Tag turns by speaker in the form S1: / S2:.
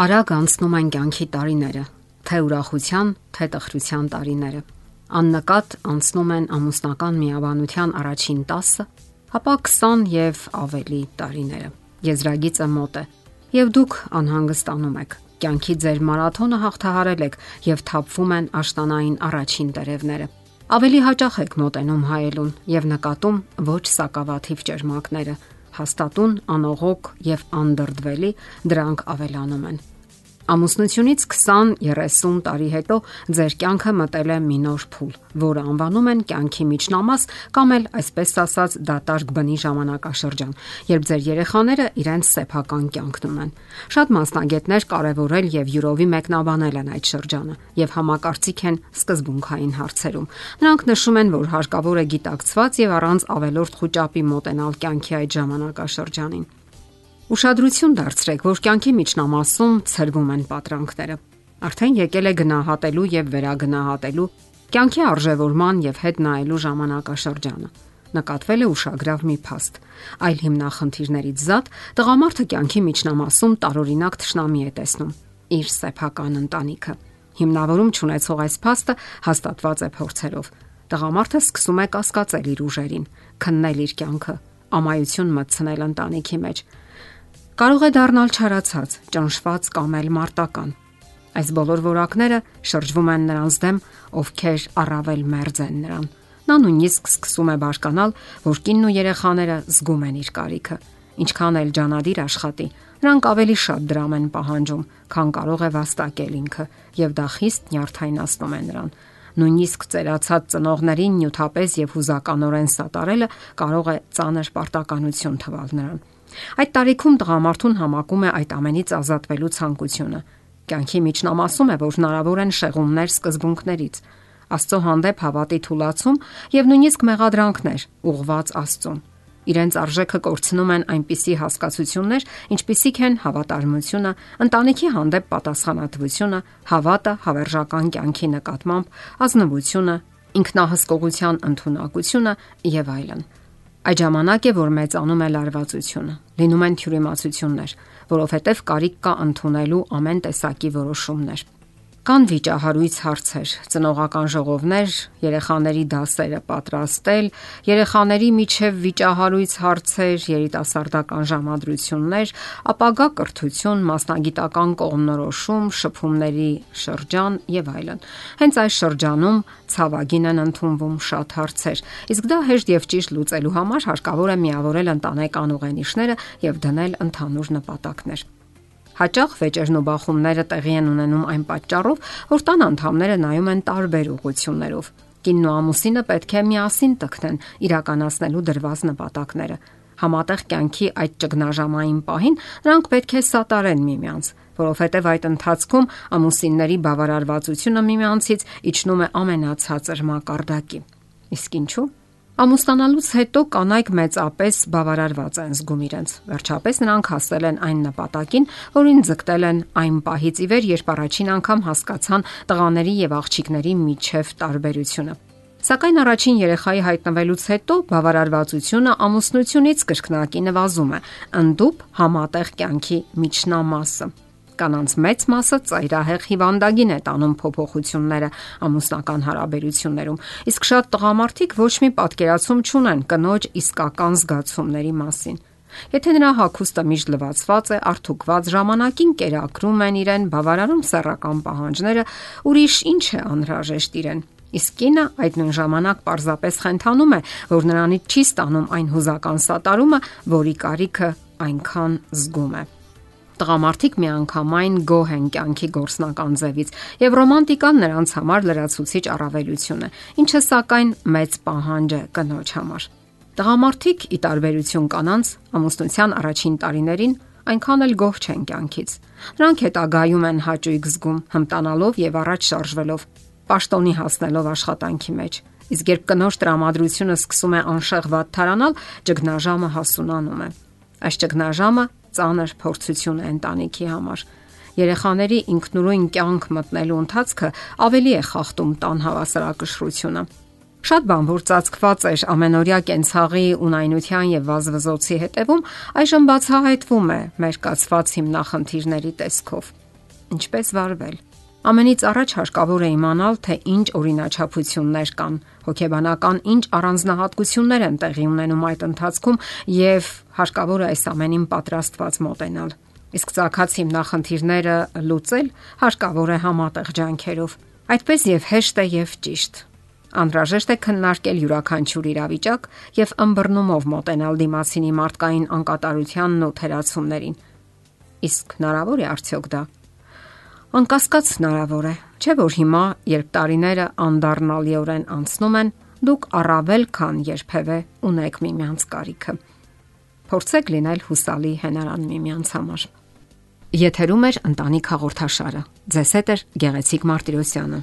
S1: Արագ անցնում են կյանքի տարիները, թե ուրախության, թե տխրության տարիները։ Աննկատ անցնում են ամուսնական միաբանության առաջին 10-ը, ապա 20 եւ ավելի տարիները։ Եզրագիծը մոտ է, եւ դուք անհանգստանում եք։ Կյանքի ձեր մարաթոնը հաղթահարել եք եւ թափվում են աշտանային առաջին տերևները։ Ավելի հաճախ եք մոտենում հայելուն եւ նկատում ոչ սակավաթիվ ճերմակները, հաստատուն, անողոք եւ անդրդվելի դրանք ավելանում են։ Ամուսնությունից 20-30 տարի հետո ձեր կյանքը մտել է մի նոր փուլ, որը անվանում են կյանքի միջնամաս կամ էլ այսպես ասած դատարկ բնի ժամանակաշրջան, երբ ձեր երեխաները իրենց սեփական կյանքն ունեն։ Շատ մասնագետներ կարևորել եւ յուրովի մեկնաբանել են այդ շրջանը եւ համակարծիք են սկզբունքային հարցերում։ Նրանք նշում են, որ հարկավոր է գիտակցված եւ առանց ավելորդ խոճապի մոտենալ կյանքի այդ ժամանակաշրջանին։ Ուշադրություն դարձրեք, որ կյանքի միջնամասում ծրվում են պատրանքները։ Արդեն եկել է գնահատելու եւ վերագնահատելու կյանքի արժևորման եւ հետ նայելու ժամանակաշրջանը։ Նկատվել է ուշագրավ մի փաստ։ Այլ հիմնախնդիրներից զատ տղամարդը կյանքի միջնամասում տարօրինակ ճշնամի է տեսնում իր սեփական ընտանիքը։ Հիմնավորում ճանաչող այս փաստը հաստատված է փորձերով։ Տղամարդը սկսում է կասկածել իր ուժերին, քննել իր կյանքը, ամայություն մտցնել ընտանիքի մեջ կարող է դառնալ չարացած, ճնշված կամ էլ մարտական։ Այս բոլոր որակները շրջվում են նրանց դեմ, ովքեր առավել մերձ են նրան։ Նա նույնիսկ սկսում է բашկանալ, որ կինն ու երեխաները զգում են իր կարիքը։ Ինչքան էլ ջանադիր աշխատի, նրանք ավելի շատ դրամ են պահանջում, քան կարող է վաստակել ինքը, եւ դա խիստ նյարդայնացնում է նրան նույնիսկ ծերացած ծնողներին նյութապես եւ հուզականորեն սատարելը կարող է ծանր պարտականություն թվալ նրան։ Այդ տարիքում տղամարդուն համակում է այդ ամենից ազատվելու ցանկությունը։ Կյանքի միջնամասում է, որ հնարավոր են շեղումներ սկզբունքներից, Աստծո հանդեպ հավատի թուլացում եւ նույնիսկ մեղադրանքներ ուղված Աստծուն։ Իրենց արժեքը կորցնում են այնպիսի հասկացություններ, ինչպիսիք են հավատարմությունը, ընտանիքի հանդեպ պատասխանատվությունը, հավատը հավերժական կյանքի նկատմամբ, ազնվությունը, ինքնահսկողության ընդունակությունը եւ այլն։ Այդ ժամանակ է, որ մեծանում է լարվածությունը։ Լինում են թյուրիմացություններ, որովհետև կարիք կա ընդունելու ամեն տեսակի որոշումներ։ Կան վիճահարույց հարցեր, ծնողական ժողովներ, երեխաների դասերը պատրաստել, երեխաների միջև վիճահարույց հարցեր, երիտասարդական ժամադրություններ, ապագա կրթություն, մասնագիտական կողմնորոշում, շփումների շրջան եւ այլն։ Հենց այս շրջանում ցավագին են ընդունվում շատ հարցեր, իսկ դա հեշտ եւ ճիշտ լուծելու համար հարկավոր է միավորել ընտանեկան ուղենիշները եւ դնել ընդհանուր նպատակներ։ Հաճախ վեճերն ու բախումները տեղի են ունենում այն պատճառով, որ տան անդամները նայում են տարբեր ուղություններով։ Կինն ու ամուսինը պետք է միասին տքնեն իրականացնելու դրված նպատակները։ Համատեղ կյանքի այդ ճգնաժամային պահին նրանք պետք է սատարեն միմյանց, որովհետև այդ ընթացքում ամուսինների բավարարվածությունը միմյանցից իջնում է ամենացածր մակարդակի։ Իսկ ինչու՞ Ամուսնանալուց հետո կանայք մեծապես բավարարված են զգում իրենց։ Վերջապես նրանք հասել են այն նպատակին, որին ձգտել են այն պահից ի վեր, երբ առաջին անգամ հասկացան տղաների եւ աղջիկների միջև տարբերությունը։ Սակայն առաջին երեխայի հայտնվելուց հետո բավարարվածությունը ամուսնությունից կրկնակի նվազում է, ընդդուպ համատեղ կյանքի միջնամասը կանանց մեծ մասը ծայրահեղ հիվանդագին է տանում փոփոխությունները ամուսնական հարաբերություններում։ Իսկ շատ տղամարդիկ ոչ մի պատկերացում չունեն կնոջ իսկական զգացումների մասին։ Եթե նրա հագուստը միշտ լվացված է, արթուկված ժամանակին կերակրում են իրեն, բավարարում սեռական պահանջները, ուրիշ ինչ է անհրաժեշտ իրեն։ Իսկ կինը այդ նույն ժամանակ պարզապես խենթանում է, որ նրանից չի ստանում այն հուզական սատարումը, որի կարիքը այնքան զգում է տղամարդիկ միանգամայն գոհ են կյանքի գործնական ձևից եւ ռոմանտիկան նրանց համար լրացուցիչ առավելություն է, ինչը սակայն մեծ պահանջ է կնոջ համար։ Տղամարդիկ ի տարբերություն կանանց ամուսնության առաջին տարիներին այնքան էլ գոհ չեն կյանքից։ Նրանք հետագայում են հաճույք զգում, հմտանալով եւ առաջ շարժվելով, պաշտոնի հասնելով աշխատանքի մեջ։ Իսկ երբ կնոջ տրամադրությունը սկսում է անշեղված թարանալ, ճգնաժամը հասունանում է։ Այս ճգնաժամը ծանր փորձություն է ընտանիքի համար։ Երեխաների ինքնուրույն կյանք մտնելու ընթացքը ավելի է խախտում տան հավասարակշռությունը։ Շատ բան որ ծածկված էր ամենօրյա կենցաղի ունայնության եւ վազվզոցի հետևում, այժմ բացահայտվում է մեր կացված հիմնախնդիրների տեսքով։ ինչպես վարվել։ Ամենից առաջ հարկավոր է իմանալ, թե ինչ օրինաչափություններ կան, հոգեբանական ինչ առանձնահատկություններ են տեղի ունենում այդ ընթացքում եւ հարկավոր է այս ամենին պատրաստված մոտենալ։ Իսկ ցակած հիմնախնդիրները լուծել հարկավոր է համատեղ ջանքերով։ Այդպես եւ հեշտ է եւ ճիշտ։ Անհրաժեշտ է քննարկել յուրաքանչյուր իրավիճակ եւ ըմբռնումով մոտենալ դիմացինի մարդկային անկատարությանն ու թերացումներին։ Իսկ հնարավոր է արդյոք դա։ Անկասկած հնարավոր է։ Չէ՞ որ հիմա, երբ տարիները անդառնալիորեն անցնում են, դուք առավել քան երբևէ ունեք միմյանց կարիքը։ Փորձեք լինել հուսալի հենարան միմյանց համար։ Եթերում է ընտանիք հաղորդաշարը։ Ձեզ հետ է Գեղեցիկ Մարտիրոսյանը։